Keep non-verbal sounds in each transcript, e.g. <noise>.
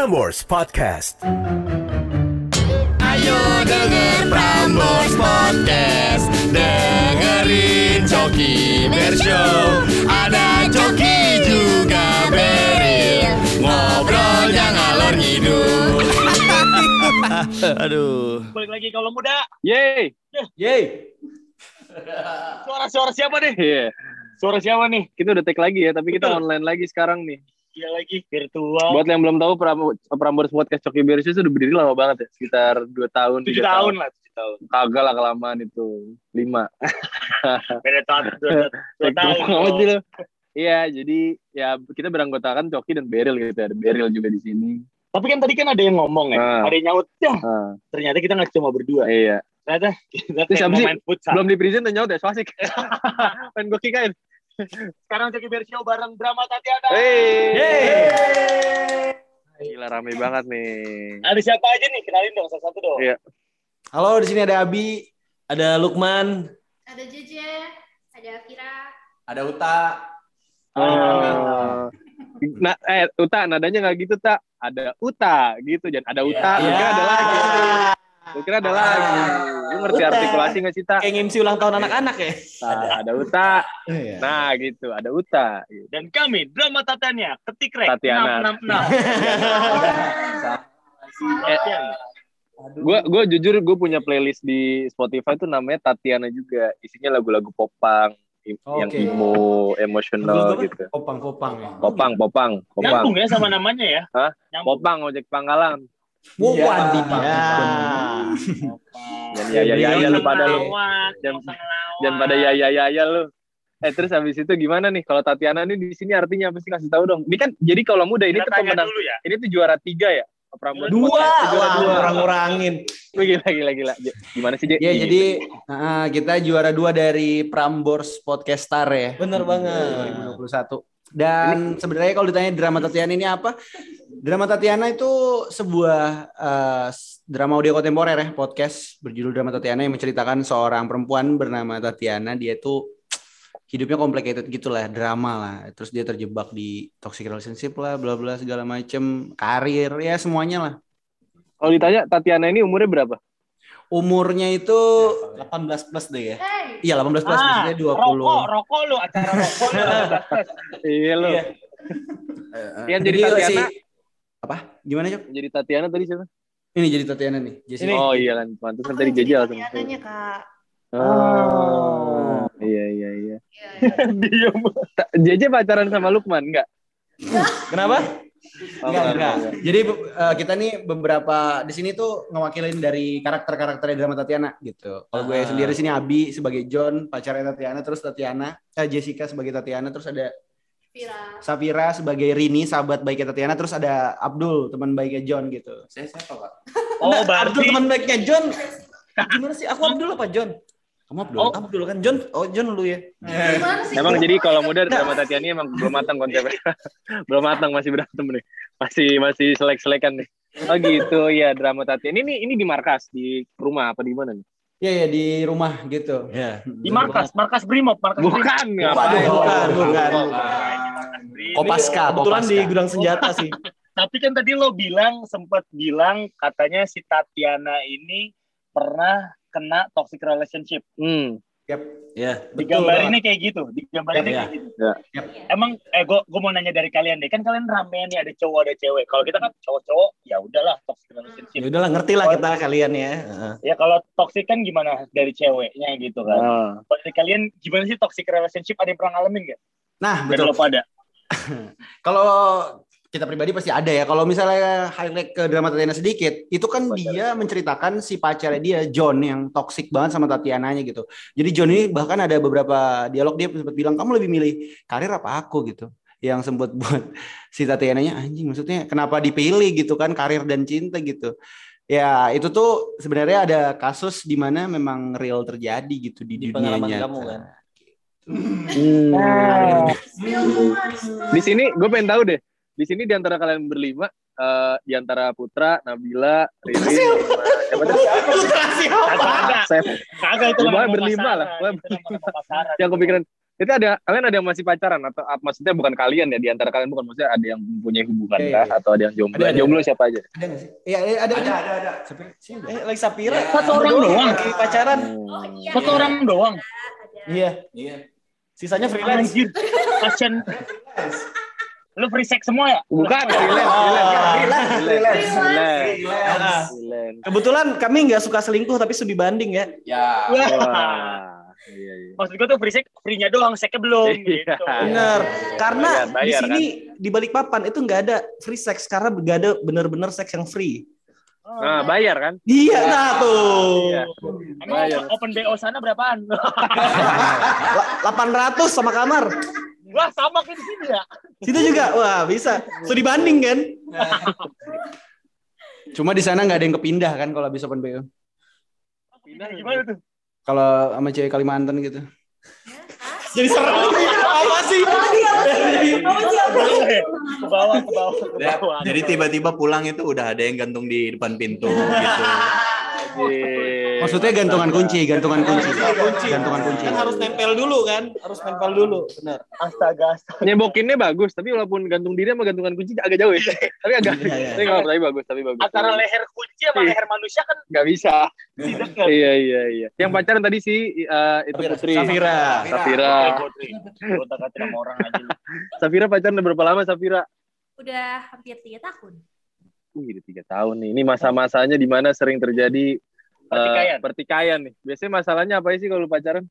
Prambors Podcast. Ayo denger Prambors Podcast Dengerin Coki Bershow Ada Coki juga Beril Ngobrolnya ngalor ngidul <laughs> Aduh balik lagi kalau muda Yeay. Yeay. <laughs> suara-suara siapa nih Iya. suara siapa nih Kita udah take lagi ya, tapi kita online lagi sekarang nih. Iya lagi virtual Buat yang belum tahu Pram- Prambors Podcast Coki Beres itu udah berdiri lama banget ya, sekitar 2 tahun, tujuh 3 tahun lah tujuh tahun Kagak lah kelamaan itu. 5. <laughs> beda tahun dua, dua tahun. Iya, jadi ya kita beranggotakan Coki dan Beril gitu ya. Beril juga di sini. tapi kan tadi kan ada yang ngomong ya Ah. ada yang nyaut ya Ah, ternyata kita nggak cuma berdua iya. ternyata kita kayak main futsal Belum di present dan nyaut ya, so asik. Pengen gue kikain. Sekarang Coki Bear Show bareng drama Tatiana Hey. Gila rame banget nih. ada siapa aja nih kenalin dong satu-satu dong Iya. Halo, di sini ada Abi, ada Lukman, Ada Jeje, ada Vira. ada Uta. Oh. Nah, eh Uta nadanya nggak gitu tak ada Uta gitu jangan ada Uta lu kira ada lagi lu kira ada lagi lu ngerti Uta. artikulasi nggak sih tak Kayak MC ulang tahun anak-anak ya? nah, ada Uta Iya. nah gitu ada Uta gitu. dan kami drama Tatiana ketik rek Tatiana. 666 eh, gue gue jujur gue punya playlist di Spotify tuh namanya Tatiana juga isinya lagu-lagu popang yang Oke. emo emosional gitu Kopang, kopang ya. popang popang popang nyambung ya sama namanya ya Hah? nyambung popang ojek pangkalan Wow, Iya. Pak. Ya. ya ya ya ya, ya lu pada lu ngelawak. Jangan pada ya ya ya ya lu. Eh terus habis itu gimana nih kalau Tatiana nih di sini artinya apa sih kasih tahu dong. Ini kan jadi kalau muda ini tuh pemenang. ya Ini tuh juara tiga ya. Prambors Dua. Juara dua. kurang-kurangin. Gila gila gila. Gimana sih J? Ya, jadi nah, kita juara dua dari Prambors Podcast Star ya. Bener banget. 2021. Dan sebenarnya kalau ditanya drama Tatiana ini apa? Drama Tatiana itu sebuah s- drama audio kontemporer ya, podcast berjudul Drama Tatiana yang menceritakan seorang perempuan bernama Tatiana. Dia tuh hidupnya complicated gitu lah, drama lah. Terus dia terjebak di toxic relationship lah, bla bla segala macem, karir ya semuanya lah. Kalau ditanya Tatiana ini umurnya berapa? Umurnya itu 18 plus deh ya. Hey, iya 18 plus, Ah, maksudnya 20. rokok rokok lu acara rokok lu <laughs> Iya lu. Iya. Yang jadi Jadi Tatiana. si- apa? Gimana, Cok? Jadi Tatiana tadi siapa? Ini jadi Tatiana nih. Jessica. Oh iya kan, pantesan tadi jadi Jeje langsung. Tatiananya, Kak. Oh, iya iya iya. Iya, iya. <laughs> Ta- Jeje pacaran sama Lukman enggak? Kenapa? Enggak, enggak. Jadi eh, kita nih beberapa di sini tuh ngewakilin dari karakter-karakter drama Tatiana gitu. Kalau gue Ah. sendiri sini Abi sebagai John, pacarnya Tatiana, terus Tatiana, eh, Jessica sebagai Tatiana, terus ada Vira. Safira sebagai Rini, sahabat baiknya Tatiana, terus ada Abdul, teman baiknya John gitu. Saya siapa, Pak? oh Abdul berarti teman baiknya John. Gimana sih? Aku Abdul apa John? Kamu Abdul? Oh, Abdul kan John. Oh, John lu ya. Sih? Emang jadi kalau muda drama Tatiana ini emang belum matang konsepnya. <laughs> belum matang masih berantem nih. Masih masih selek-selekan nih. Oh gitu ya drama Tatiana. Ini ini di markas di rumah apa di mana nih? Iya, ya di rumah gitu. Ya. di markas markas brimob markas Bukan Brimob. bukan, bukan. Oh, Brimob. Kopaska, Kebetulan di gudang senjata sih. tapi kan tadi lo bilang sempat bilang katanya si Tatiana ini pernah kena toxic relationship Hmm. Ya, di betul. gambar Pak. ini kayak gitu di gambar ini Ya. kayak gitu Ya. Yap. emang eh gue gue mau nanya dari kalian deh kan kalian rame nih ada cowok ada cewek kalau kita kan cowok-cowok ya udahlah toxic relationship Ya udahlah ngerti lah kita kalian ya. Heeh. ya kalau toxic kan gimana dari ceweknya gitu kan Ah. kalau dari kalian gimana sih toxic relationship ada yang pernah ngalamin gak? Nah, dari betul. lo pada <laughs> Kalau kita pribadi pasti ada ya. Kalau misalnya highlight ke drama Tatiana sedikit, itu kan dia menceritakan si pacarnya dia John yang toksik banget sama Tatiananya gitu. Jadi John ini bahkan ada beberapa dialog dia sempat bilang kamu lebih milih karir apa aku gitu. Yang sempat buat <laughs> si Tatiananya anjing maksudnya kenapa dipilih gitu kan karir dan cinta gitu. Ya itu tuh sebenarnya ada kasus di mana memang real terjadi gitu di, Di dunia pengalaman nyata. kamu kan. Hmm. Di sini gue pengen tahu deh. Di sini di antara kalian berlima, eh, di antara Putra, Nabila, Riri, sama siapa tuh? kagak ada Saya kagak itu nama berlima lah. Yang kepikiran Itu ada kalian ada yang masih pacaran atau maksudnya bukan kalian ya di antara kalian bukan maksudnya ada yang mempunyai hubungan Iya, kah iya. atau ada yang jomblo? Ada, jomblo siapa aja? Ada nggak sih? Iya, iya, ada. Ada, ada, ada. Eh, like Sapira. Satu orang doang. Lagi pacaran. Oh iya. Satu orang doang. Iya. Iya. Sisanya freelance. Anjir. Pasien. Lu free sex semua ya? Bukan, freelance, Ah. freelance, freelance. Kebetulan kami nggak suka selingkuh tapi studi banding ya. Ya. Wah, iya, iya. Maksud gue tuh free sex, free-nya doang, seknya belum. Iya. Gitu. Bener. Karena Bayar, bayar, di sini di balik papan itu nggak ada free sex karena nggak ada bener-bener seks yang free. Nah, bayar kan? Iya, nah tuh. Iya. Emang Bayar. open BO sana berapaan? <laughs> <laughs> La- 800 sama kamar. Wah, sama kayak di sini ya. Situ juga, wah bisa. Studi banding kan? <laughs> Cuma di sana nggak ada yang kepindah kan kalau habis open BO. Pindah gimana tuh? Kalau sama cewek Kalimantan gitu. Jadi serem. Apa sih? Ke bawah, ke bawah, ke bawah. jadi tiba-tiba pulang itu udah ada yang gantung di depan pintu gitu. Iya. Maksudnya gantungan kunci, gantungan kunci. Gantungan kunci. Kan harus nempel dulu kan? Harus nempel dulu, benar. Astaga, astaga. Nyebokinnya bagus, tapi walaupun gantung diri sama gantungan kunci agak jauh ya. tapi agak, Iya, iya. tapi, apa-apa, tapi bagus, tapi bagus. Antara leher kunci sama leher manusia kan nggak bisa. tidak kan? <laughs> Iya iya iya. Yang pacaran tadi sih eh, itu Putri. Safira. Safira. Lu. <laughs> Safira pacaran udah berapa lama Safira? Udah hampir tiga tahun. Wih, udah tiga tahun nih. Ini masa-masanya di mana sering terjadi eh, Pertikaian. pertikaian nih. Biasanya masalahnya apa sih kalau pacaran?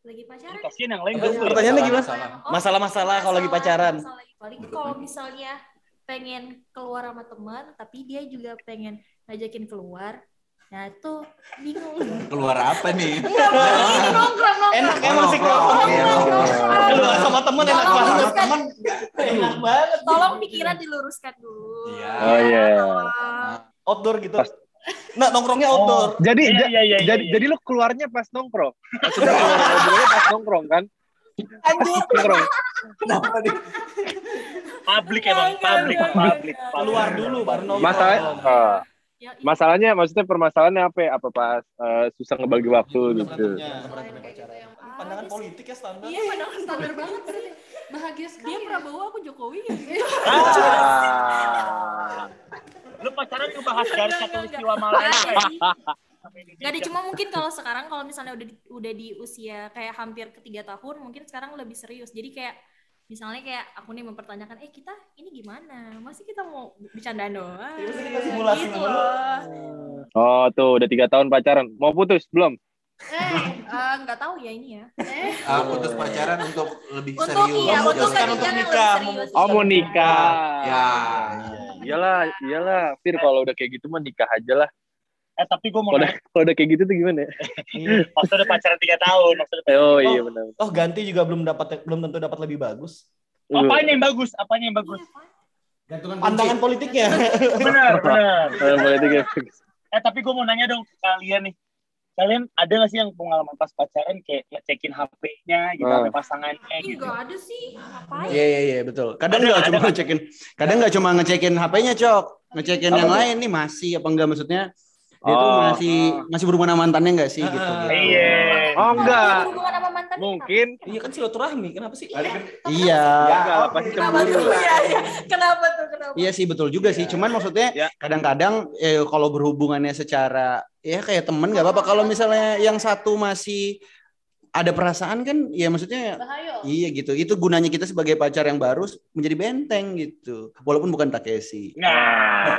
Lagi pacaran. Kasian yang lain gue. pertanyaannya gimana? Masalah. Masalah-masalah kalau lagi pacaran. Masalah lagi. Paling kalau misalnya pengen keluar sama teman, tapi dia juga pengen ngajakin keluar. Nah itu bingung. Keluar apa nih? Enggak, ini nongkrong, nongkrong. Enak emang sih kalau Oke, oke. Lu sama temen enak banget. luruskan, Enak banget. tolong pikiran diluruskan dulu. Iya. Oh, iya. Outdoor gitu. Nah, nongkrongnya outdoor. Jadi Iya, iya, iya, jadi iya. jadi lu keluarnya pas nongkrong. <laughs> Maksudnya keluar pas nongkrong kan? Nongkrong. Publik emang, publik, publik. Keluar dulu baru nongkrong. Masalah Ya, masalahnya maksudnya permasalahannya apa ya? Apa pas eh, susah ngebagi waktu gitu. Berantemnya. kayak gitu yang Pandangan politik ya standar. Iya, pandangan standar banget sih. Bahagia sekali. Dia Prabowo, aku Jokowi. <laughs> gitu. Ah. Lu pacaran ngebahas garis Enggak, satu istiwa ya? ada. Gak ada cuma mungkin kalau sekarang kalau misalnya udah di, udah di usia kayak hampir ketiga tahun mungkin sekarang lebih serius jadi kayak misalnya kayak aku nih mempertanyakan eh kita ini gimana masih kita mau bercandaan doang Iya, masih kita simulasi gitu dulu. loh Oh tuh udah tiga tahun pacaran. Mau putus belum? eh eh, nggak tahu ya ini ya eh Ah, putus pacaran untuk lebih untuk serius. iya untuk ketiga untuk yang lebih nikah, serius Oh mau nikah. Ya. Iyalah, iyalah. Fir kalau udah kayak gitu mah nikah aja lah. Eh tapi gue mau Kalau udah, nanya, kalau udah kayak gitu tuh gimana ya? waktu udah pacaran tiga tahun, maksudnya Oh iya benar. Oh, ganti juga belum dapat belum tentu dapat lebih bagus. apanya yang bagus? Apanya yang bagus? Iya. Gantungan kunci. <laughs> Pandangan politiknya. Benar, benar. Eh, politik ya. Eh tapi gue mau nanya dong ke kalian nih. Kalian ada gak sih yang pengalaman pas pacaran kayak ngecekin HP-nya gitu, Ah. HP pasangannya gitu? nggak ada sih ngapain Iya iya iya betul. Kadang Ada, nggak cuma ngecekin, kadang nggak cuma ngecekin HP-nya cok, ngecekin Apa yang lain nih masih apa enggak maksudnya dia tuh Oh. masih masih berhubungan sama mantannya nggak sih gitu. Ah. gitu. Iya. Oh enggak. Mungkin. Iya kan silaturahmi, kenapa sih? Iya. Enggak lah, pasti kenapa cemburu. tuh Iya, iya. kenapa tuh kenapa Iya sih betul juga sih. Cuman maksudnya Ya. kadang-kadang eh, kalau berhubungannya secara ya kayak temen nggak apa-apa. Kalau misalnya yang satu masih ada perasaan kan, ya maksudnya bahaya iya gitu. Itu gunanya kita sebagai pacar yang baru menjadi benteng gitu. Walaupun bukan Takeshi. Nah, nah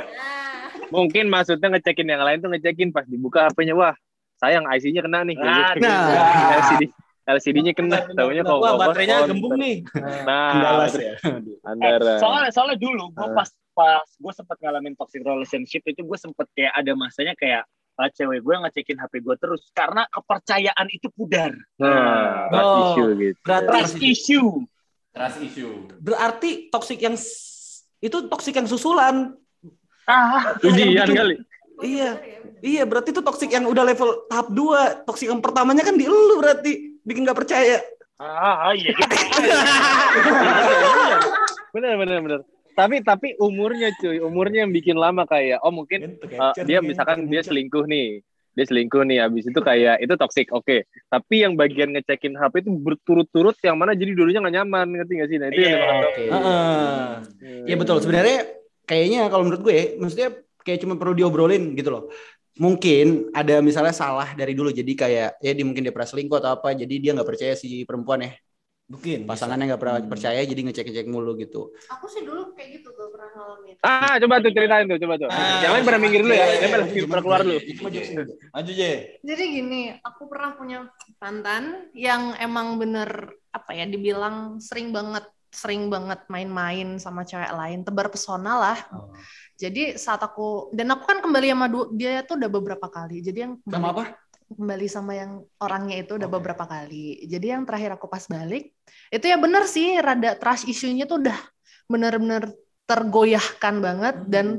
Mungkin maksudnya ngecekin yang lain tuh ngecekin pas dibuka HP-nya wah sayang IC-nya kena nih. Nah, nah. LCD LCD-nya kena. Tahunya kok Wah, kok- baterainya gembung nih. Nah, Andalas ya. eh, soalnya soalnya dulu gue Ah. pas pas gue sempet ngalamin toxic relationship itu gue sempet kayak ada masanya kayak ah, cewek gue ngecekin HP gue terus karena kepercayaan itu pudar. Nah, trust Oh. issue gitu. Berarti Trust issue. Trust issue. berarti toksik yang itu toksik yang susulan. Ah, Ujian kali. Iya. Iya, berarti itu toksik yang udah level tahap 2. Toksik yang pertamanya kan di lu berarti. Bikin gak percaya. ah, iya gitu. <laughs> Bener bener bener. Tapi tapi umurnya cuy, umurnya yang bikin lama kayak oh mungkin eh, dia misalkan dia selingkuh nih. dia selingkuh nih habis itu kayak itu toxic oke tapi yang bagian ngecekin HP itu berturut-turut yang mana jadi dulunya nggak nyaman ngerti nggak sih nah itu yang Iya. dimaksud. Oke. Heeh. Iya betul. Sebenarnya kayaknya kalau menurut gue, maksudnya kayak cuma perlu diobrolin gitu loh. Mungkin ada misalnya salah dari dulu, jadi kayak ya dia mungkin dia pernah selingkuh atau apa, jadi dia nggak percaya si perempuan ya, Mungkin pasangannya nggak pernah Hmm. percaya, jadi ngecek-ngecek mulu gitu. Aku sih dulu kayak gitu tuh pernah ngalamin. ah coba tuh ceritain tuh coba tuh Ah, yang lain pernah minggir dulu ya oke. yang lain pernah keluar dulu. Maju Je. Jadi gini, aku pernah punya mantan yang emang bener apa ya dibilang sering banget sering banget main-main sama cewek lain, tebar pesona lah. Jadi saat aku dan aku kan kembali sama du- dia tuh udah beberapa kali. Jadi yang Sama kembali- apa? kembali sama yang orangnya itu udah Oke. beberapa kali. Jadi yang terakhir aku pas balik, itu ya bener sih rada trust isunya tuh udah bener-bener tergoyahkan banget dan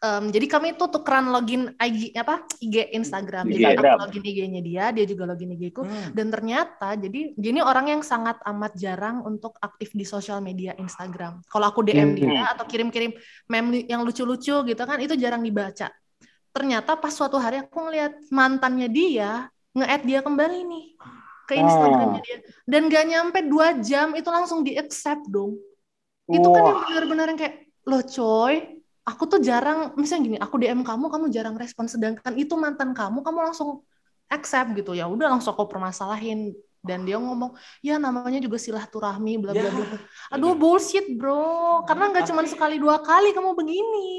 em, jadi kami tuh tukeran login IG apa IG Instagram. Jadi Instagram. aku login IG-nya dia, dia juga login IG ku. Hmm. Dan ternyata jadi dia ini orang yang sangat amat jarang untuk aktif di sosial media Instagram. Kalau aku DM Hmm. dia atau kirim-kirim meme yang lucu-lucu gitu kan itu jarang dibaca. Ternyata pas suatu hari aku ngeliat mantannya dia nge-add dia kembali nih ke Instagramnya dia dan gak nyampe dua jam itu langsung di accept dong. Itu kan yang benar-benar yang kayak loh coy, aku tuh jarang misalnya gini, aku DM kamu kamu jarang respon sedangkan itu mantan kamu kamu langsung accept gitu ya udah langsung aku permasalahin dan dia ngomong ya namanya juga silaturahmi bla bla Ya. bla aduh bullshit bro karena nggak cuma sekali dua kali kamu begini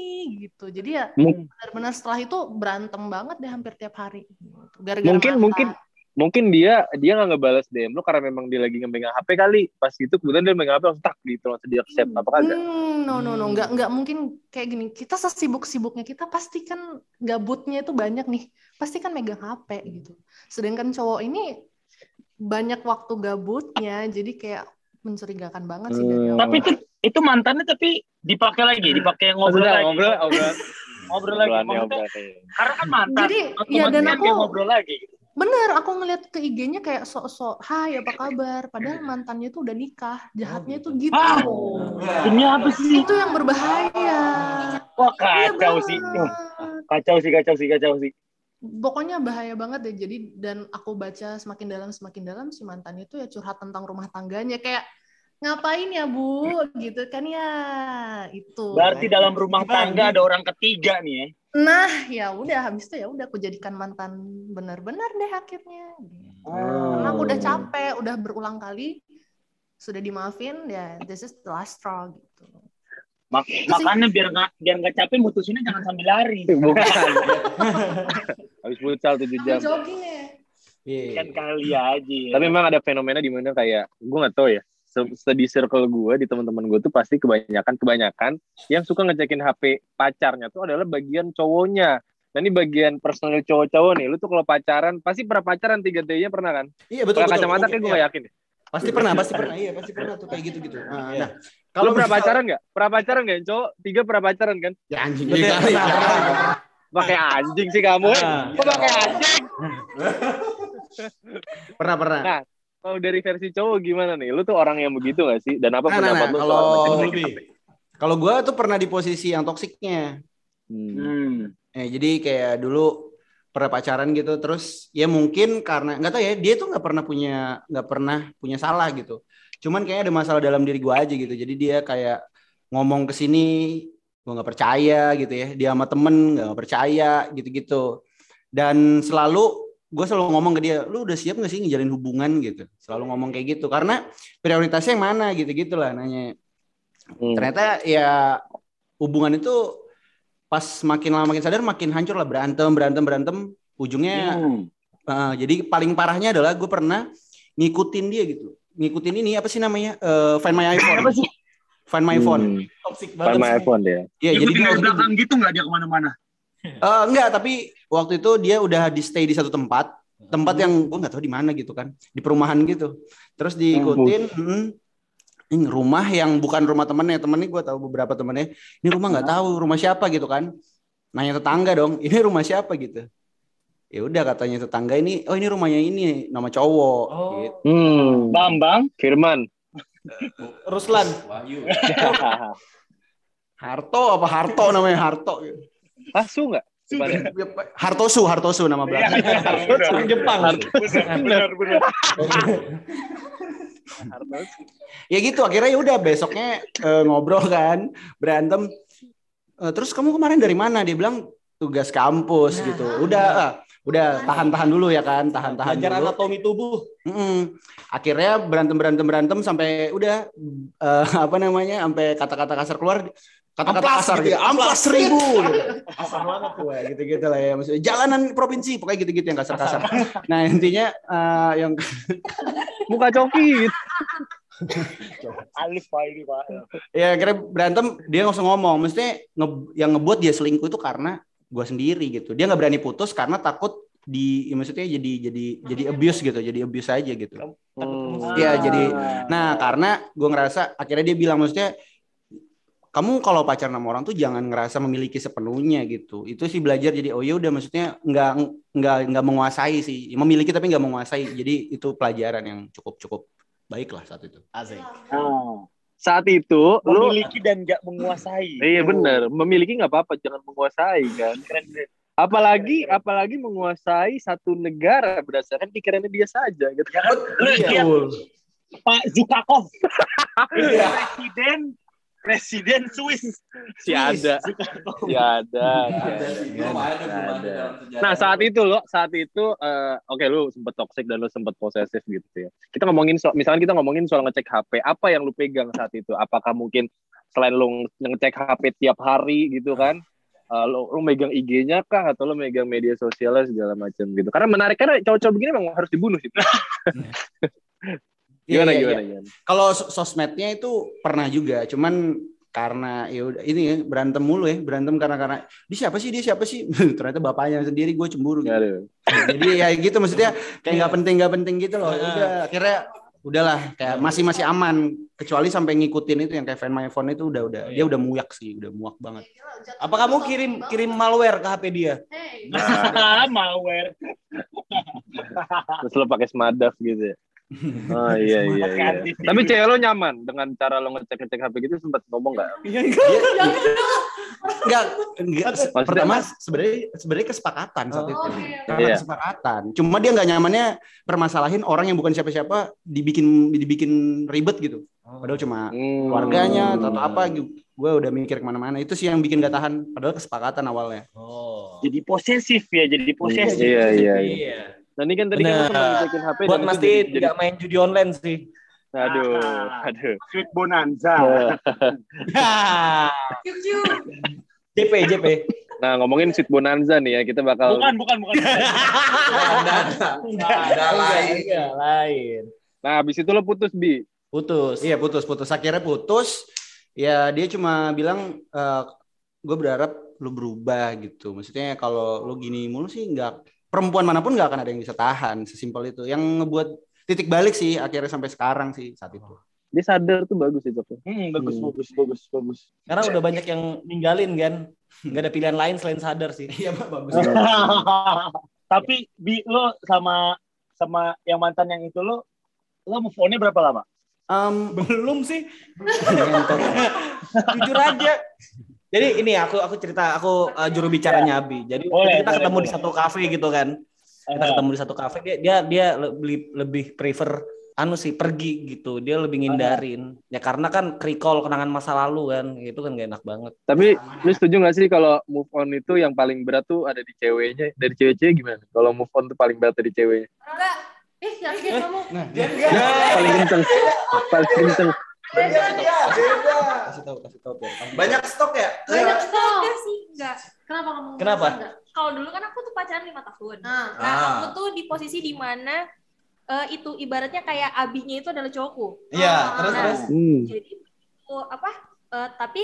gitu jadi ya benar-benar setelah itu berantem banget deh hampir tiap hari gitu. gara-gara mungkin mantan. mungkin mungkin dia dia nggak ngebalas DM lu karena memang dia lagi ngemegang HP kali pas itu kemudian dia megang HP langsung tak gitu langsung di accept apa kagak Hmm, no no no nggak nggak mungkin kayak gini kita sesibuk-sibuknya kita pasti kan gabutnya itu banyak nih pasti kan megang HP gitu sedangkan cowok ini banyak waktu gabutnya jadi kayak mencurigakan banget sih dari Hmm. awal. Tapi itu itu mantannya tapi dipakai lagi, dipakai ngobrol Maksudnya lagi. ngobrol ngobrol Ngobrol lagi. karena kan mantan. Jadi, ya, dan aku- dia ngobrol lagi. gitu. Bener aku ngeliat ke IG-nya kayak sok-sok hai apa kabar padahal mantannya tuh udah nikah jahatnya tuh gitu Ah, Demi apa sih? itu yang berbahaya Wah Iya kacau sih. banget. Kacau sih, kacau sih, kacau sih. pokoknya bahaya banget deh jadi dan aku baca semakin dalam semakin dalam si mantan itu ya curhat tentang rumah tangganya kayak ngapain ya bu gitu kan ya itu Berarti dalam rumah tangga ada orang ketiga nih ya. Nah ya udah habis itu ya udah aku jadikan mantan benar-benar deh akhirnya gitu. karena aku udah capek udah berulang kali sudah dimaafin ya this is the last straw gitu Mak- makanya biar nggak biar nggak capek mutusinnya jangan sambil lari. <laughs> bukan <laughs> habis futsal 7 jam Sambil jogging ya Iya. Kan kali aja. ya. tapi memang ada fenomena di mana kayak gue nggak tahu ya se- se- di circle gue di teman-teman gue tuh pasti kebanyakan kebanyakan yang suka ngecekin HP pacarnya tuh adalah bagian cowoknya nah ini bagian personal cowok-cowok nih lu tuh kalau pacaran pasti pernah pacaran tiga T nya pernah kan Iya betul betul. kacamata kayak gue iya. gak yakin deh. Pasti pernah, pasti pernah. Iya, pasti pernah tuh kayak gitu-gitu. Nah, Iya. nah, Kalau pernah misal- pacaran nggak? Pernah pacaran nggak? Cowok tiga pernah pacaran kan? Ya anjing. Betul. Iya kali. <laughs> Pakai anjing sih kamu. Nah. Kok pakai anjing? Pernah, pernah. Nah, Kalau dari versi cowok gimana nih? Lu tuh orang yang begitu gak sih? Dan apa Nah, nah, pendapat nah, lu kalau-? Kalau gua tuh pernah di posisi yang toksiknya. Hmm. Eh, jadi kayak dulu pernah pacaran gitu, terus ya mungkin karena nggak tahu ya, dia tuh nggak pernah punya nggak pernah punya salah gitu. Cuman kayaknya ada masalah dalam diri gua aja gitu. Jadi dia kayak ngomong ke sini, gua nggak percaya gitu ya. Dia sama temen nggak percaya gitu-gitu. Dan selalu gue selalu ngomong ke dia, lu udah siap gak sih ngejalin hubungan gitu. Selalu ngomong kayak gitu. Karena prioritasnya yang mana gitu-gitu lah nanya. Hmm. Ternyata ya hubungan itu pas makin lama makin sadar makin hancur lah berantem berantem berantem ujungnya Hmm. eh, jadi paling parahnya adalah gue pernah ngikutin dia gitu ngikutin ini apa sih namanya Eh, find my iPhone Apa sih? find my phone Hmm. Toxic Find banget my sih. iPhone dia. Iya jadi dia belakang gitu nggak dia ke mana-mana? <laughs> Eh, enggak tapi waktu itu dia udah di stay di satu tempat. Tempat yang gue nggak tahu di mana gitu kan. Di perumahan gitu. Terus diikutin mm, ini rumah yang bukan rumah temennya. Temennya gue tahu beberapa temennya. Ini rumah nggak tahu rumah siapa gitu kan. Nanya tetangga dong <laughs> ini rumah siapa? gitu. Ya udah katanya tetangga ini oh ini rumahnya ini nama cowok. Oh. gitu. Hmm. Bambang, Firman. <laughs> Ruslan. Harto apa Harto namanya? Harto Asu nggak? Depannya. Hartosu, Hartosu nama Iya, belakangnya. Orang Jepang. Benar, benar. ya gitu akhirnya ya udah besoknya eh, ngobrol kan berantem Eh, terus kamu kemarin dari mana dia bilang tugas kampus Nah. gitu udah ah, udah tahan-tahan dulu ya kan tahan-tahan Belajar dulu anatomi tubuh. Mm-mm. akhirnya berantem berantem berantem sampai udah eh, <laughs> apa namanya sampai kata-kata kasar keluar kata-kata Amplas kasar gitu gitu ya, amplas amplas. seribu gitu. Wah, gitu-gitu lah ya maksudnya jalanan provinsi pokoknya gitu-gitu yang kasar-kasar <laughs> nah intinya eh, yang <laughs> Muka coki gitu. Alif Pak ini Pak. ya akhirnya berantem dia langsung ngomong mestinya nge- yang ngebuat dia selingkuh itu karena gua sendiri gitu dia nggak berani putus karena takut di ya maksudnya jadi jadi jadi abuse gitu jadi abuse aja gitu Hmm. Iya, jadi- nah karena gua ngerasa akhirnya dia bilang maksudnya kamu kalau pacaran sama orang tuh jangan ngerasa memiliki sepenuhnya gitu itu sih belajar jadi oh ya udah maksudnya nggak nggak nggak menguasai sih memiliki tapi nggak menguasai jadi itu pelajaran yang cukup cukup baik lah saat itu Asik. Ah. Saat itu lu Memiliki dan nggak menguasai. Iya benar, memiliki nggak apa-apa, jangan menguasai kan. Keren, keren. Apalagi apalagi menguasai satu negara berdasarkan pikirannya dia saja gitu. Ya kan? Lu lihat Pak Zukakov. <laughs> Presiden Presiden Swiss. <laughs> Si ada, si ada, si ada. Nah saat itu lo, saat itu, eh, oke lu sempet toxic dan lu sempet posesif gitu ya. Kita ngomongin soal, misalnya kita ngomongin soal ngecek HP, apa yang lu pegang saat itu? Apakah mungkin selain lu ngecek HP tiap hari gitu kan? eh, lu, lu megang IG-nya kah atau lu megang media sosialnya segala macam gitu? Karena menarik karena cowok-cowok begini memang harus dibunuh sih. <laughs> Iya, gimana iya, gimana iya. gimana? Kalau sos- sosmednya itu pernah juga, cuman karena ya udah ini ya, berantem mulu ya, berantem karena karena dia siapa sih dia siapa sih? <laughs> Ternyata bapaknya sendiri gue cemburu. Gitu. Aduh. Jadi ya gitu maksudnya kayak nggak penting nggak penting gitu loh. Heeh. Udah akhirnya udahlah kayak masih masih aman kecuali sampai ngikutin itu yang kayak Find My Phone itu udah udah dia udah muak sih, udah muak banget. Apa kamu kirim kirim malware ke HP dia? Hey, Ah, <laughs> malware. Terus lo pakai smadaf gitu ya. <laughs> Oh iya iya iya. Tapi cewek lo nyaman dengan cara lo ngecek-ngecek HP gitu sempat ngomong nggak? Enggak, enggak. se- Maksudnya- Pertama sebenarnya sebenarnya kesepakatan saat Oh, itu. Iya. kesepakatan. Cuma dia nggak nyamannya permasalahin orang yang bukan siapa-siapa dibikin dibikin ribet gitu. Padahal cuma Hmm. keluarganya atau apa gue udah mikir ke mana-mana itu sih yang bikin gak tahan padahal kesepakatan awalnya Oh. Jadi posesif ya, jadi posesif. Iya iya iya. Iya. Nah ini kan tadi kan Bener. pernah ngecekin HP Buat mastiin jadi- nggak main judi online sih. Aduh, Ah. aduh. Sweet Bonanza. Cium. JP JP. Nah ngomongin Sweet Bonanza nih ya kita bakal Bukan, bukan, bukan. <laughs> Ada lain. Iya, lain. Nah habis itu lo putus bi. Putus. iya putus putus akhirnya putus ya dia cuma bilang gue berharap lu berubah gitu maksudnya kalau lu gini mulu sih nggak perempuan mana pun nggak akan ada yang bisa tahan sesimpel itu yang ngebuat titik balik sih akhirnya sampai sekarang sih saat itu Dia sadar tuh bagus itu. Hmm, bagus, Hmm. bagus, bagus, bagus. Karena udah banyak yang ninggalin kan. Nggak ada pilihan lain selain sadar sih. iya bagus <laughs> Tapi bi lo sama sama yang mantan yang itu lo lo move on-nya berapa lama? Em, Belum sih. <laughs> Jujur aja. Jadi ini aku aku cerita aku uh, juru bicaranya Abi. Jadi Boleh, kita boleh, ketemu di boleh. satu kafe gitu kan. Kita ketemu di satu kafe dia dia dia lebih lebih prefer anu sih pergi gitu. Dia lebih ngindarin. Ya karena kan recall kenangan masa lalu kan. Itu kan gak enak banget. Tapi lu setuju gak sih kalau move on itu yang paling berat tuh ada di ceweknya? Dari cewek-cewek gimana? Kalau move on tuh paling berat dari ceweknya? Enggak. Eh, yakin kamu? nah paling kenceng. Paling kenceng. Kasih tahu kasih tahu Pier. banyak stok ya Banyak stok. Enggak sih, enggak. Kenapa kamu? Kenapa? Kalau dulu kan aku tuh pacaran lima tahun. Nah, Nah, Ah. aku tuh di posisi di mana eh, itu ibaratnya kayak abinya itu adalah cowokku. Iya, Ah, terus nah. terus. Hmm. Jadi oh, apa? eh, tapi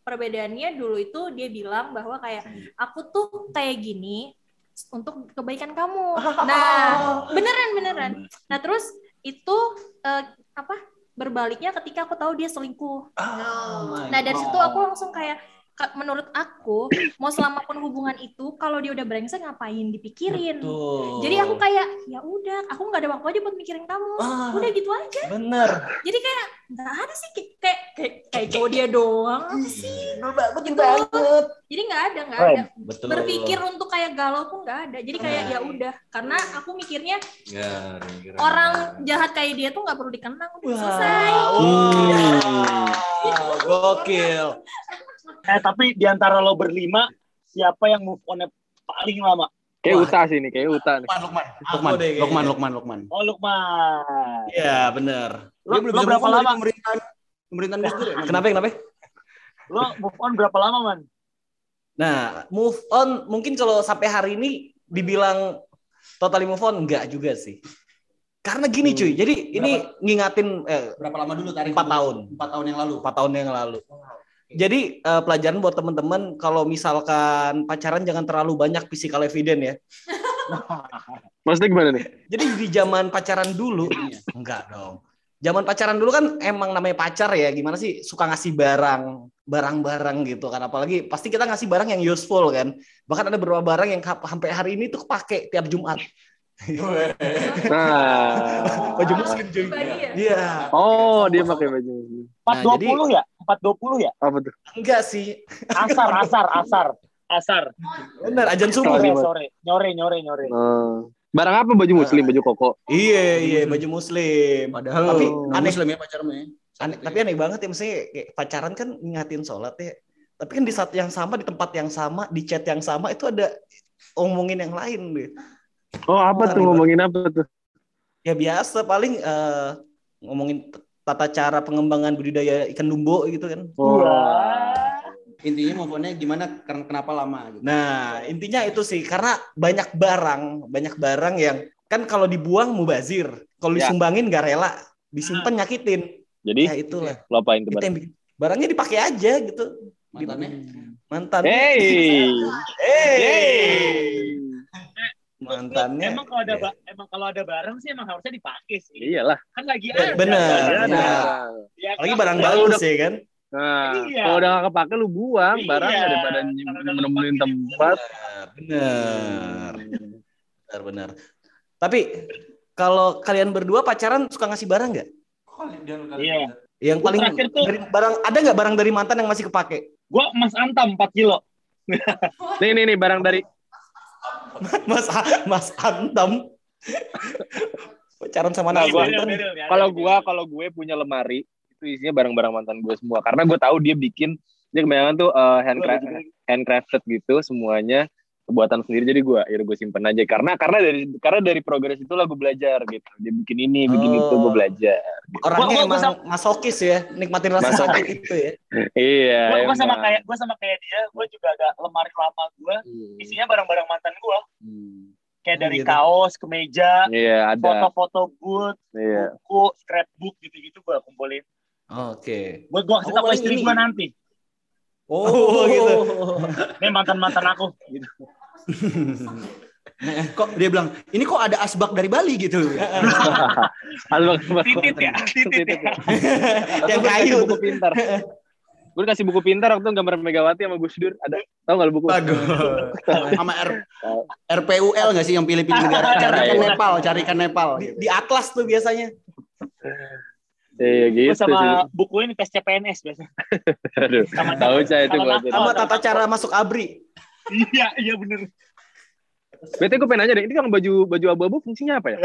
perbedaannya dulu itu dia bilang bahwa kayak aku tuh kayak gini untuk kebaikan kamu. <laughs> Nah, beneran beneran. Nah, terus itu eh, apa? Berbaliknya ketika aku tahu dia selingkuh. Oh. Nah, dari situ aku langsung kayak ka- menurut aku mau selama pun hubungan itu kalau dia udah brengsek ngapain dipikirin. Betul. Jadi aku kayak ya udah, aku nggak ada waktu aja buat mikirin kamu. Ah. Udah gitu aja. bener. Jadi kayak nggak ada sih kayak kayak kayak, kayak cowok dia doang apa sih? Betul Gitu. banget. Jadi nggak ada nggak ada. Betul. Berpikir untuk kayak galau pun nggak ada. Jadi kayak Nah. ya udah, karena aku mikirnya Ya, orang jahat kayak dia tuh nggak perlu dikenang udah selesai. Wow. <laughs> Gokil. Eh tapi di antara lo berlima siapa yang move on paling lama? Kayak Wah. Uta sih nih, kayak Uta nih. Lukman, Lukman, Lukman. Lukman, Lukman, Lukman. Oh Lukman. Iya, bener. Lo, Dia belum lo berapa lama? Pemerintahan, pemerintahan Gus Dur ya? Kenapa kenapa? Lo move on berapa lama man? Nah, move on mungkin kalau sampai hari ini dibilang totally move on enggak juga sih. Karena gini cuy, jadi ini ngingatin eh, Berapa lama dulu tarik? Empat tahun. Empat tahun yang lalu. 4 tahun yang lalu. Jadi eh, pelajaran buat teman-teman kalau misalkan pacaran jangan terlalu banyak physical evidence ya. <laughs> Maksudnya gimana nih? Jadi di zaman pacaran dulu enggak dong. Zaman pacaran dulu kan emang namanya pacar ya, gimana sih suka ngasih barang, barang-barang gitu kan. Apalagi pasti kita ngasih barang yang useful kan. Bahkan ada beberapa barang yang sampai hari ini tuh kepake tiap Jumat. <laughs> Nah. Baju muslim cuy. Pribadi ya? Iya. Oh, dia pakai baju Nah, dua jadi- puluh ya? Empat dua puluh ya? Apa tuh? Enggak sih. Asar, <laughs> asar, asar, asar. Bener, ajan subuh. Sore, sore, nyore, nyore, nyore. Oh. Barang apa baju muslim, baju koko? Iya, iya, baju muslim. Padahal Tapi aneh Muslim ya pacarmu ya. aneh, tapi aneh banget ya maksudnya kayak pacaran kan ngingatin sholat ya tapi kan di saat yang sama di tempat yang sama di chat yang sama itu ada omongin yang lain deh Oh, apa tuh ngomongin apa tuh? ya biasa paling eh, ngomongin tata cara pengembangan budidaya ikan dumbo gitu kan Wah. Intinya move on-nya gimana? Karena kenapa lama gitu. nah intinya itu sih karena banyak barang banyak barang yang kan kalau dibuang mubazir kalau Ya. disumbangin gak rela disimpan nyakitin Jadi ya itulah lo apain tuh? itu Bar? yang bikin barangnya dipakai aja gitu Mantannya? mantan Hey. <laughs> hey mantannya Emang kalau ada ya. ba- emang kalau ada barang sih emang harusnya dipakai sih. Iyalah. Kan lagi Ya, ada. bener, Kan bener. ada. Ya, Apalagi kan? barang bagus udah- ya kan? Nah, Iya. kalau udah gak kepake lu buang Iya. barang daripada nemenin tempat. Bener, bener, bener. Tapi kalau kalian berdua pacaran suka ngasih barang nggak? Iya. Yang paling tuh- dari barang ada nggak barang dari mantan yang masih kepake? Gua emas antam 4 kilo. Nih nih nih barang dari <laughs> Mas Mas Antam. pacaran sama Nah, gua- mantan. kalau gua kalau gue punya lemari itu isinya barang-barang mantan gue semua karena gue tahu dia bikin dia kebanyakan tuh uh, handcra- handcrafted gitu semuanya buatan sendiri jadi gue ya gue simpen aja karena karena dari karena dari progres itulah gue belajar gitu dia bikin ini bikin itu gue Oh. belajar Orangnya Gua- gua- gua emang masokis ya, nikmatin rasa Masokis. sakit itu ya. <laughs> iya Gua, gua sama kayak gua sama kayak dia, gua juga ada lemari lama gua, isinya barang-barang mantan gua. Oh, dari gitu. kaos, kemeja, iya ada foto-foto good, iya buku, scrapbook gitu-gitu gua kumpulin. Oke. Buat gua kasih Aku tahu paling istri gua nanti. Oh, gitu. Ini mantan-mantan aku gitu. kok dia bilang ini kok ada asbak dari Bali gitu. <laughs> Halo, Titit ya, titit ya. Yang kayu buku pintar <laughs> gue kasih buku pintar waktu gambar Megawati sama Gus Dur ada tau gak lu buku Sama R, RPUL nggak sih yang pilih-pilih <laughs> negara? Carikan Iya. Nepal, carikan Nepal. Di, di atlas tuh biasanya. iya gitu sama sih buku ini tes CPNS biasanya. <laughs> aduh tahu saya itu nakal. Sama tata cara masuk abri. Iya, iya bener. Bete gue pengen nanya deh, ini kalau baju baju abu-abu fungsinya apa ya? <laughs>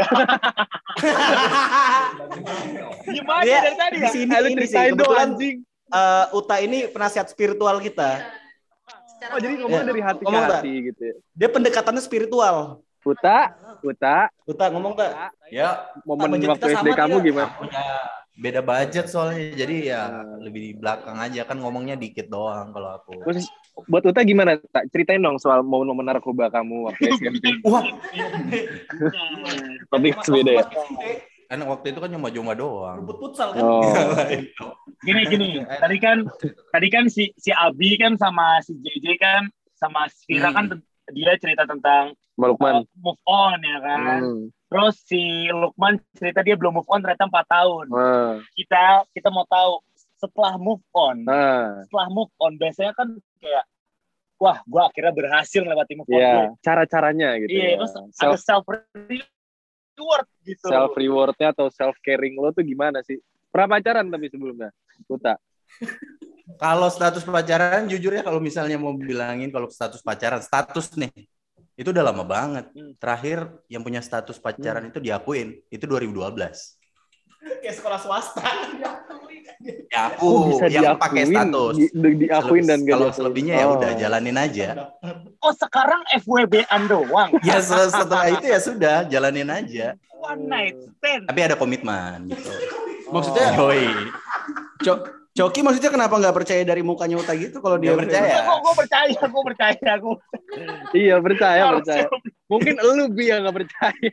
Gimana Dia dari tadi di ya? sini Lu ini sih ceritain dong kebetulan anjing. Eh, Uta ini penasihat spiritual kita. Secara Oh jadi ngomong dari hati ke Ngomong, hati gitu ya. Dia pendekatannya spiritual. Uta, Uta, Uta ngomong tak? Ya, momen budget waktu SD kamu tidak? gimana? punya beda budget soalnya. Jadi ya lebih di belakang aja kan ngomongnya dikit doang kalau aku. Terus buat Uta gimana? Tak ceritain dong soal momen-momen narkoba kamu waktu SMP. Wah, <laughs> Tapi beda ya. Kan waktu itu kan cuma-cuma doang. Rebut futsal kan? Oh. <laughs> Gini gini. Tadi kan tadi kan si si Abi kan sama si JJ kan sama si Vira kan dia cerita tentang Lukman. uh, move on ya kan. Hmm. Terus si Lukman cerita dia belum move on ternyata 4 tahun. Wah. Kita kita mau tahu setelah move on, Nah, setelah move on biasanya kan kayak wah, gua akhirnya berhasil melewati move on. ya gue. cara-caranya gitu. Iya, ya. terus ada Self self reward gitu. self rewardnya atau self caring lo tuh gimana sih? Pernah pacaran tapi sebelumnya, Uta. <laughs> Kalau status pacaran, jujur ya kalau misalnya mau bilangin kalau status pacaran, status nih, itu udah lama banget. Hmm. Terakhir yang punya status pacaran itu diakuin, itu 2012. <laughs> Kayak sekolah swasta. Ya aku bisa yang diakuin, pakai status. di- di- diakuin dan gak Kalau selebihnya ya Oh. udah jalanin aja. Oh, sekarang FWB-an doang. <laughs> Ya se- setelah itu ya sudah jalanin aja. One night stand. Tapi ada komitmen gitu. <laughs> Maksudnya Yoi. Co- Coki maksudnya kenapa nggak percaya dari mukanya Uta gitu kalau dia percaya. Gue gue percaya, gue percaya, gue Iya percaya percaya. Mungkin lu bi yang gak percaya.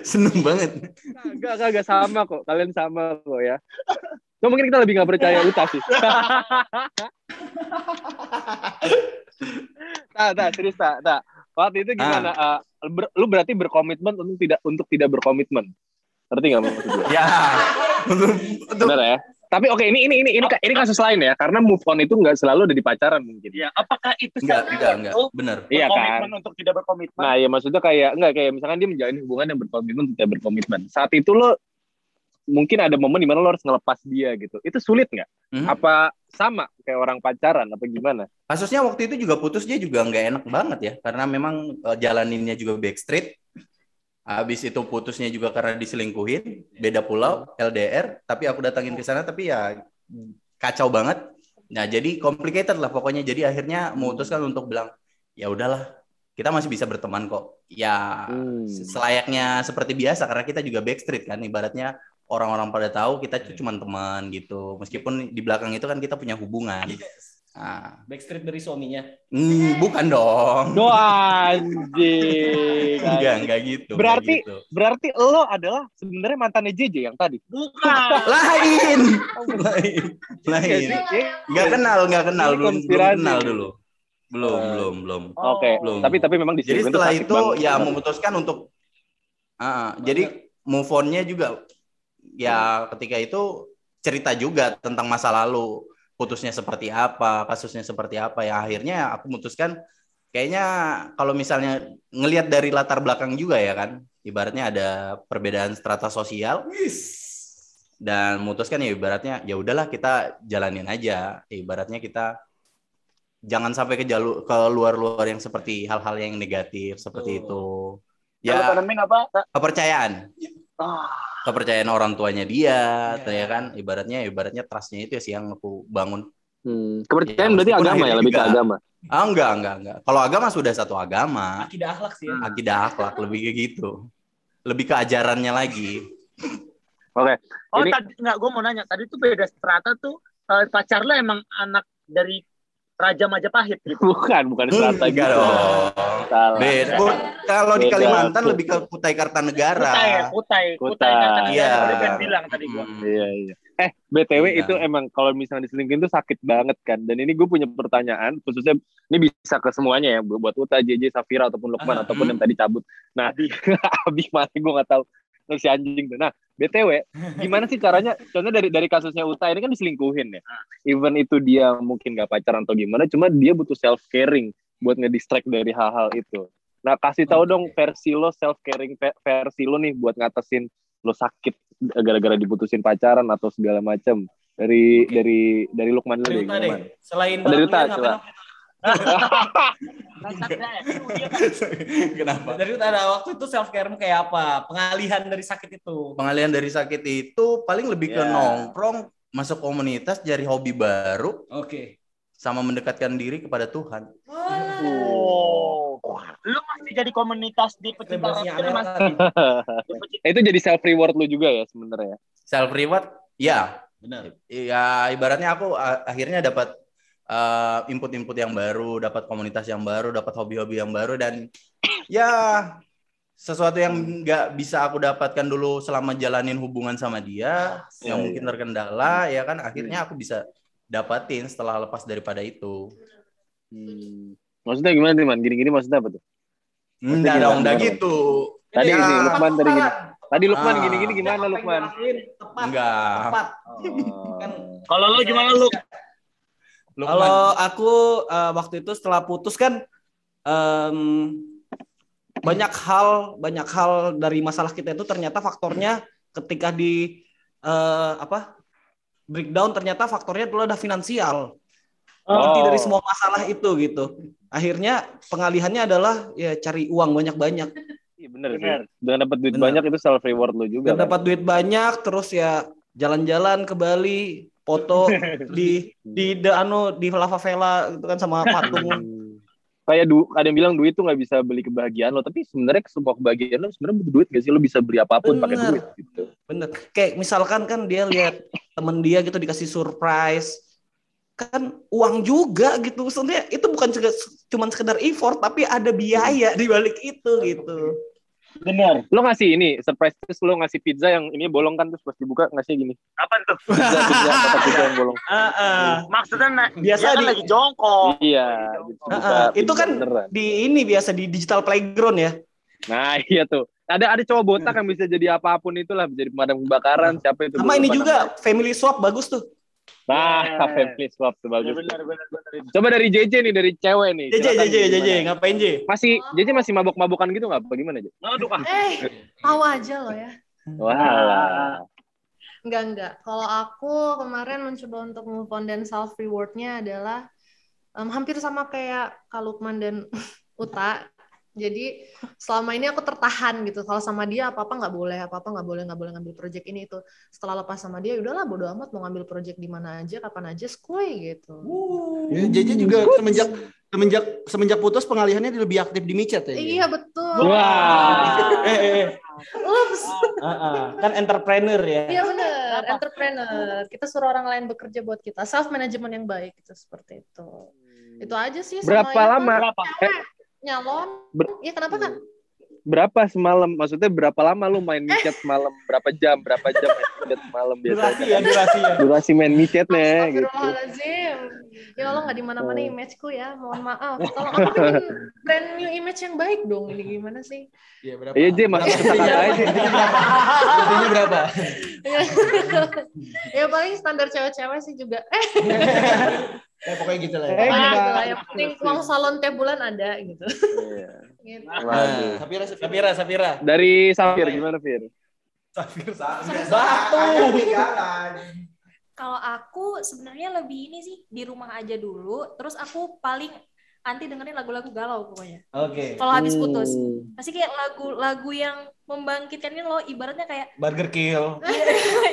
Seneng banget. Kagak kagak sama kok. Kalian sama kok ya. Cuma mungkin kita lebih gak percaya Uta sih. tak, tak, serius tak, tak. Waktu itu gimana? Ah. Uh, ber- lu berarti berkomitmen untuk tidak untuk tidak berkomitmen. Ngerti gak maksud gue? Ya. Benar ya? Tapi oke ini ini ini ini ini kasus lain ya karena move on itu nggak selalu ada di pacaran mungkin. Ya, apakah itu enggak, enggak, enggak. tuh Bener. Iya kan? untuk tidak berkomitmen? Nah ya maksudnya kayak enggak kayak misalkan dia menjalin hubungan yang berkomitmen untuk tidak berkomitmen. Saat itu lo mungkin ada momen di mana lo harus ngelepas dia gitu. Itu sulit nggak? Hmm. Apa sama kayak orang pacaran apa gimana? Kasusnya waktu itu juga putus dia juga nggak enak banget ya karena memang eh, jalaninnya juga backstreet. Habis itu putusnya juga karena diselingkuhin, beda pulau, LDR, tapi aku datangin ke sana tapi ya kacau banget. Nah, jadi complicated lah pokoknya. Jadi akhirnya memutuskan untuk bilang, ya udahlah, kita masih bisa berteman kok. Ya Hmm. selayaknya seperti biasa karena kita juga backstreet kan ibaratnya orang-orang pada tahu kita tuh cuma teman gitu. Meskipun di belakang itu kan kita punya hubungan. Nah, Backstreet dari suaminya. Hmm, bukan dong. <laughs> Doa anjing. Enggak, enggak gitu. enggak Berarti gitu. berarti lo adalah sebenarnya mantannya JJ yang tadi. Bukan. <laughs> lain. lain. Lain. Iya sih? Enggak kenal, enggak kenal, belum, belum kenal dulu. Belum, Oh. belum, belum. Oke. Belum. Tapi tapi memang di Jadi setelah itu banget. ya memutuskan untuk Ah, jadi move on-nya juga ya ketika itu cerita juga tentang masa lalu, putusnya seperti apa, kasusnya seperti apa ya akhirnya aku memutuskan kayaknya kalau misalnya ngelihat dari latar belakang juga ya kan, ibaratnya ada perbedaan strata sosial dan memutuskan ya ibaratnya ya udahlah kita jalanin aja, ibaratnya kita jangan sampai ke jalur ke luar-luar yang seperti hal-hal yang negatif seperti itu. Ya. Ya tanemin apa? kepercayaan Ah, kepercayaan orang tuanya dia tuh ya kan? Ibaratnya ibaratnya trustnya itu ya sih yang aku bangun. Hmm, Ya, kepercayaan berarti meskipun agama ya lebih ke agama. ah enggak enggak enggak. Kalau agama sudah satu agama. Akidah akhlak sih ya. akidah akhlak lebih kayak gitu. Lebih ke ajarannya lagi. <laughs> Oke. Oh, Ini- tadi enggak gue mau nanya. Tadi tuh beda strata tuh eh, pacar lo emang anak dari Raja Majapahit gitu. Bukan, bukan strata enggak gitu. Salah. beda kalau di Beda. Kalimantan lebih ke Kutai Kartanegara Kutai, Kutai, Kutai. Kutai. Kata Iya. Kan bilang tadi gue. Hmm. Iya, iya. Eh, BTW Iya. itu emang kalau misalnya diselingkuhin itu sakit banget kan. Dan ini gue punya pertanyaan, khususnya ini bisa ke semuanya ya, buat Uta, JJ, Safira, ataupun Lukman, Ah, ataupun hmm. yang tadi cabut. Nah, Abi, <laughs> Abi mana gue gak tahu. Terus si anjing tuh. Nah, BTW, gimana sih caranya? Contohnya dari dari kasusnya Uta ini kan diselingkuhin ya. Even itu dia mungkin gak pacaran atau gimana, cuma dia butuh self caring buat ngedistract dari hal-hal itu. Nah, kasih tahu dong versi lo self caring versi lo nih buat ngatasin lo sakit gara-gara diputusin pacaran atau segala macam. Dari Oke. dari dari Lukman dulu Dari deh. Selain Dari Uta, coba. <laughs> kenapa Dari ada waktu itu self care kayak apa? Pengalihan dari sakit itu. pengalihan dari sakit itu paling lebih ke Ya. nongkrong masuk komunitas cari hobi baru Oke. sama mendekatkan diri kepada Tuhan Oh. Lu masih jadi komunitas di pecinta masih. <laughs> Itu jadi self reward lu juga ya sebenarnya. self reward ya Benar. ya ibaratnya aku akhirnya dapat uh, input-input yang baru dapat komunitas yang baru dapat hobi-hobi yang baru dan <clears throat> ya sesuatu yang nggak bisa aku dapatkan dulu selama jalanin hubungan sama dia Ya, yang mungkin terkendala ya kan akhirnya aku bisa dapatin setelah lepas daripada itu Hmm. Maksudnya gimana nih man? Gini-gini maksudnya apa tuh? enggak dong enggak gitu Tadi Ya, ini Lukman tadi gini. Tadi Lukman Ah. gini-gini gimana Lukman? Tepat. Enggak. Tepat. Oh. <laughs> Kan Kalau lu gimana lu? Kalau aku eh, waktu itu setelah putus kan em, banyak hal banyak hal dari masalah kita itu ternyata faktornya ketika di eh, apa breakdown ternyata faktornya dulu ada finansial inti Oh. dari semua masalah itu gitu akhirnya pengalihannya adalah ya cari uang banyak-banyak Iya sih. Dengan dapat duit Bener. banyak itu self reward lu juga. dan kan? dapat duit banyak terus ya jalan-jalan ke Bali foto <laughs> di di de, anu di lava vela gitu kan sama patung. <laughs> Kayak du ada yang bilang duit tuh nggak bisa beli kebahagiaan lo, tapi sebenarnya semua kebahagiaan lo sebenarnya butuh duit gak sih? Lo bisa beli apa pun pakai duit gitu. Bener. Kayak misalkan kan dia lihat temen dia gitu dikasih surprise. Kan uang juga gitu. Maksudnya itu bukan cuma sekedar effort tapi ada biaya di balik itu gitu. Bener. Lo ngasih ini surprise terus lo ngasih pizza yang ini bolong kan terus pas dibuka ngasih gini. Apa tuh? Pizza pizza <laughs> kotak pizza yang bolong. Maksudnya na- Biasa dia kan di- lagi jongkok. Iya. gitu. Ah, ah. Itu kan beneran. Di ini biasa di digital playground ya. Nah <laughs> iya tuh. Ada ada cowok botak yang bisa jadi apa pun itulah bisa jadi pemadam kebakaran siapa itu. Sama ini juga family swap bagus tuh. Nah, family swap tuh Ya, bagus. bener, bener, bener. Coba dari JJ nih dari cewek nih. JJ JJ gimana? JJ ngapain J? Masih JJ masih mabok-mabokan gitu nggak? Apa gimana JJ? Aduh, ah. Eh, tahu aja lo ya. Wah. Enggak, enggak. Kalau aku kemarin mencoba untuk move on dan self rewardnya adalah em, hampir sama kayak Kak Lukman dan <laughs> Uta. Jadi selama ini aku tertahan gitu. Kalau sama dia apa apa nggak boleh, apa apa nggak boleh, nggak boleh ngambil project ini itu. Setelah lepas sama dia, udahlah bodo amat mau ngambil project di mana aja, kapan aja, skuy gitu. Ya, JJ juga semenjak semenjak semenjak putus pengalihannya lebih aktif di micet ya. Iya betul. Wah. <laughs> Eh, eh, eh. Ups. Ah, ah. Kan entrepreneur ya. Iya benar, entrepreneur. Kita suruh orang lain bekerja buat kita. Self management yang baik itu seperti itu. Itu aja sih. Berapa lama? Berapa? Nyalon. Ber- Iya kenapa kan? Berapa semalam? Maksudnya berapa lama lu main micet semalam? Berapa jam? Berapa jam main micet Durasi biasanya? ya, durasi ya. Durasi main micetnya gitu. Ya Allah nggak di mana-mana Oh. imageku ya. Mohon maaf. Tolong aku pengen brand new image yang baik dong. Ini gimana sih? Iya berapa? Iya J, masuk kata aja. Jadinya berapa? <laughs> ya paling standar cewek-cewek sih juga. <laughs> Eh, Ya pokoknya gitu lah. Eh, Ya. nah, gimana? gitu lah. Yang penting uang salon tiap bulan ada gitu. Iya. Gitu. Waduh. Sapira, Sapira. Sapira. Dari Safir gimana Fir? Kalau aku sebenarnya lebih ini sih di rumah aja dulu, terus aku paling anti dengerin lagu-lagu galau pokoknya. Oke. Kalau habis putus, Hmm. pasti kayak lagu-lagu yang membangkitkan ini loh, ibaratnya kayak Burger Kill.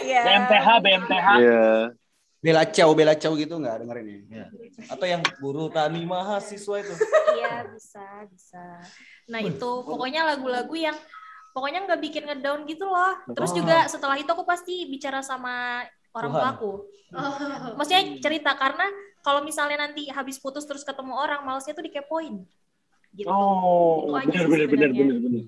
ya. BMTH, BMTH. Iya. Bela Ciao, Bela Ciao gitu nggak dengerin ya? Atau yang guru tani mahasiswa itu. Iya bisa bisa. Nah itu pokoknya lagu-lagu yang pokoknya nggak bikin ngedown gitu loh. Terus Oh. juga setelah itu aku pasti bicara sama orang Tuhan. tuaku. Maksudnya cerita karena kalau misalnya nanti habis putus terus ketemu orang, malesnya tuh dikepoin. Gitu. Oh, bener. Bener, bener.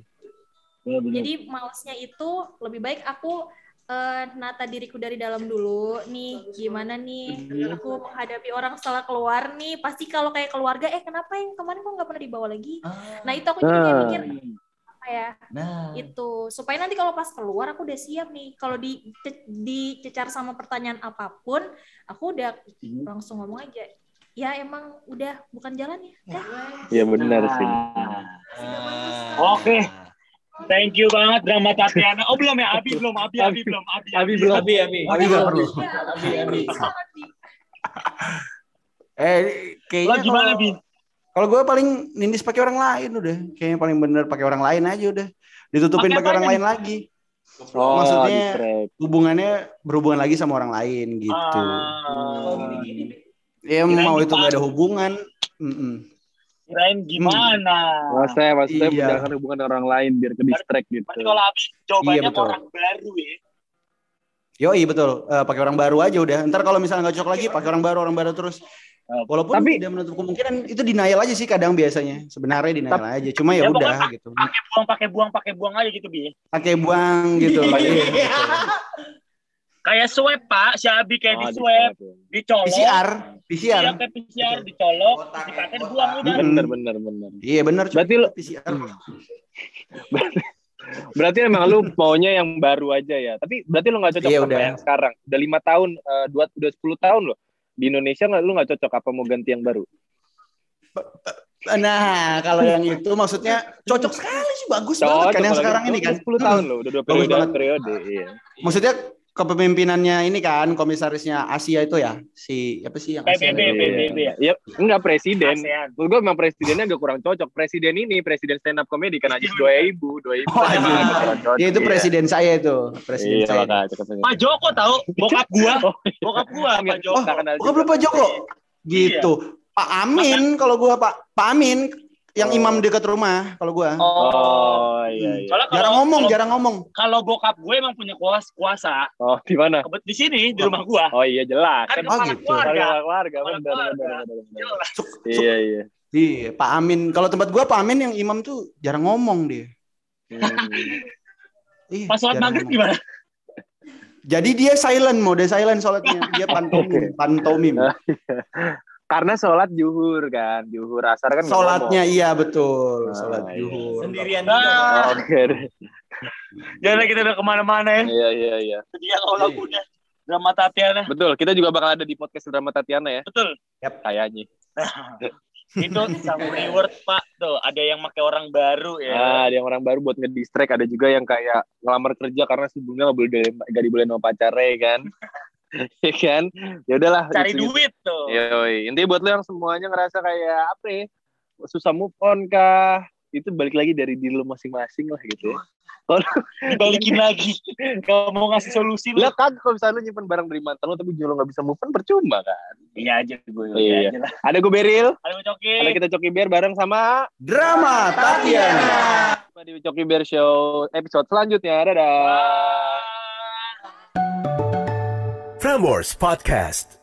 Jadi malesnya itu lebih baik aku eh, nata diriku dari dalam dulu. Nih gimana nih? Aku menghadapi orang setelah keluar nih. Pasti kalau kayak keluarga eh kenapa yang kemarin kok nggak pernah dibawa lagi? Nah itu aku jadi kayak Nah. mikir apa ya? Nah, itu. Supaya nanti kalau pas keluar aku udah siap nih. Kalau di dicecar sama pertanyaan apa pun aku udah langsung ngomong aja ya emang udah bukan jalan ya? Dah. Iya benar sih. Ah. Oke. Thank you banget drama Tatiana. Oh belum ya, Abi belum, Abi, Abi belum, Abi, Abi belum. Abi, Abi. Abi nggak perlu. Abi, Abi. Eh, Lo kayaknya gimana, kalau- Bi? Kalau gue paling nindis pakai orang lain udah. Kayaknya paling bener pakai orang lain aja udah. Ditutupin Pakai orang lain lagi. Oh, Maksudnya hubungannya berhubungan lagi sama orang lain gitu. Ah, Ya mau itu gimana? nggak ada hubungan. Mm-mm. Kirain gimana? Maksudnya, maksudnya Iya. menjalankan hubungan dengan orang lain biar ke distract gitu. Berarti kalau Abi jawabannya Iya, betul. orang baru ya. Yoi betul. Eh, pakai orang baru aja udah. Ntar kalau misalnya nggak cocok lagi pakai orang baru, orang baru terus. Walaupun Tapi- tidak menutup kemungkinan itu denial aja sih kadang biasanya. Sebenarnya denial aja. Cuma ya Ya, udah gitu. Pakai buang, pakai buang, pakai buang aja gitu, Bi. Pakai buang gitu. Iya. Kayak swab, Pak. Si Abi kayak Oh, di swab, distract. dicolok. PCR, Iya, PCR. kayak PCR, dicolok, dipakai buang udah. Hmm. Bener bener bener. Iya benar. Berarti lo- PCR. <laughs> Berarti emang lu maunya yang baru aja ya. Tapi berarti lu nggak cocok Iya, sama udah. yang sekarang. Udah lima tahun, eh, dua, udah 10 tahun loh. Di Indonesia nggak lu nggak cocok apa mau ganti yang baru? Nah, kalau yang itu maksudnya cocok sekali sih bagus banget kan yang sekarang lu ini kan. 10 tahun loh, udah dua Bagus periode, banget. periode. Iya. Maksudnya kepemimpinannya ini kan komisarisnya Asia itu ya si apa sih yang PBB? PBB ya. Ya, enggak presiden. ASEAN. Menurut gue memang presidennya agak kurang cocok. Presiden ini, presiden stand up comedy kan aja dua ibu, dua ibu. Oh, anjing. Dia itu presiden saya itu, presiden Iya, saya. makanya. Pak Joko tahu bokap gua. <laughs> Oh, Bokap gua Pak Joko. Oh, juga. belum Pak Joko. Gitu. Pak Amin kalau gua Pak Pak Amin yang Oh. imam dekat rumah kalau gua. Oh, iya, iya. Soalnya kalau- Jarang ngomong, kalau- jarang ngomong. Kalau bokap gue emang punya kuasa, kuasa Oh, di mana? di sini di rumah gua. Oh iya jelas. Kan Kan Oh, gitu. keluarga. keluarga, keluarga. Kepala Benar, benar, keluarga. benar, benar. Suk- Iya, iya. Iya, Pak Amin. Kalau tempat gua Pak Amin yang imam tuh jarang ngomong dia. Hmm. Ih, Pas sholat maghrib gimana? Jadi dia silent, mode silent sholatnya. Dia pantomim, pantomim. <laughs> Karena sholat juhur kan, juhur asar kan. Sholatnya iya betul, Ah, sholat iya. zuhur. Sendirian Nah. juga. ngomong. Oke. <laughs> Jangan kita udah ke mana-mana ya. Iya iya iya. Dia kalau lagu udah drama Tatiana. Betul, kita juga bakal ada di podcast drama Tatiana ya. Betul. Kayaknya. <laughs> Itu sama reward Pak tuh ada yang pakai orang baru ya. Ah, ada yang orang baru buat ngedistract, ada juga yang kayak ngelamar kerja karena sebelumnya nggak boleh nggak dibolehin sama pacarnya kan. <laughs> <laughs> ya kan? Ya udahlah. Cari gitu-gitu. duit tuh. Yoi. Intinya buat lo yang semuanya ngerasa kayak apa ya? Susah move on kah? Itu balik lagi dari diri lo masing-masing lah gitu. ya. <laughs> Dibalikin lagi. <laughs> Kalau mau ngasih solusi lu. Lah kan kalau misalnya lo nyimpen barang dari mantan lo tapi lo nggak bisa move on percuma kan? Iya aja gue. Iya. aja lah. Ada gue Beril, Ayo coki. ada kita Coki Bear bareng sama Drama Tatiana. di Coki Bear Show episode selanjutnya. Dadah. Bye. Frameworks Podcast.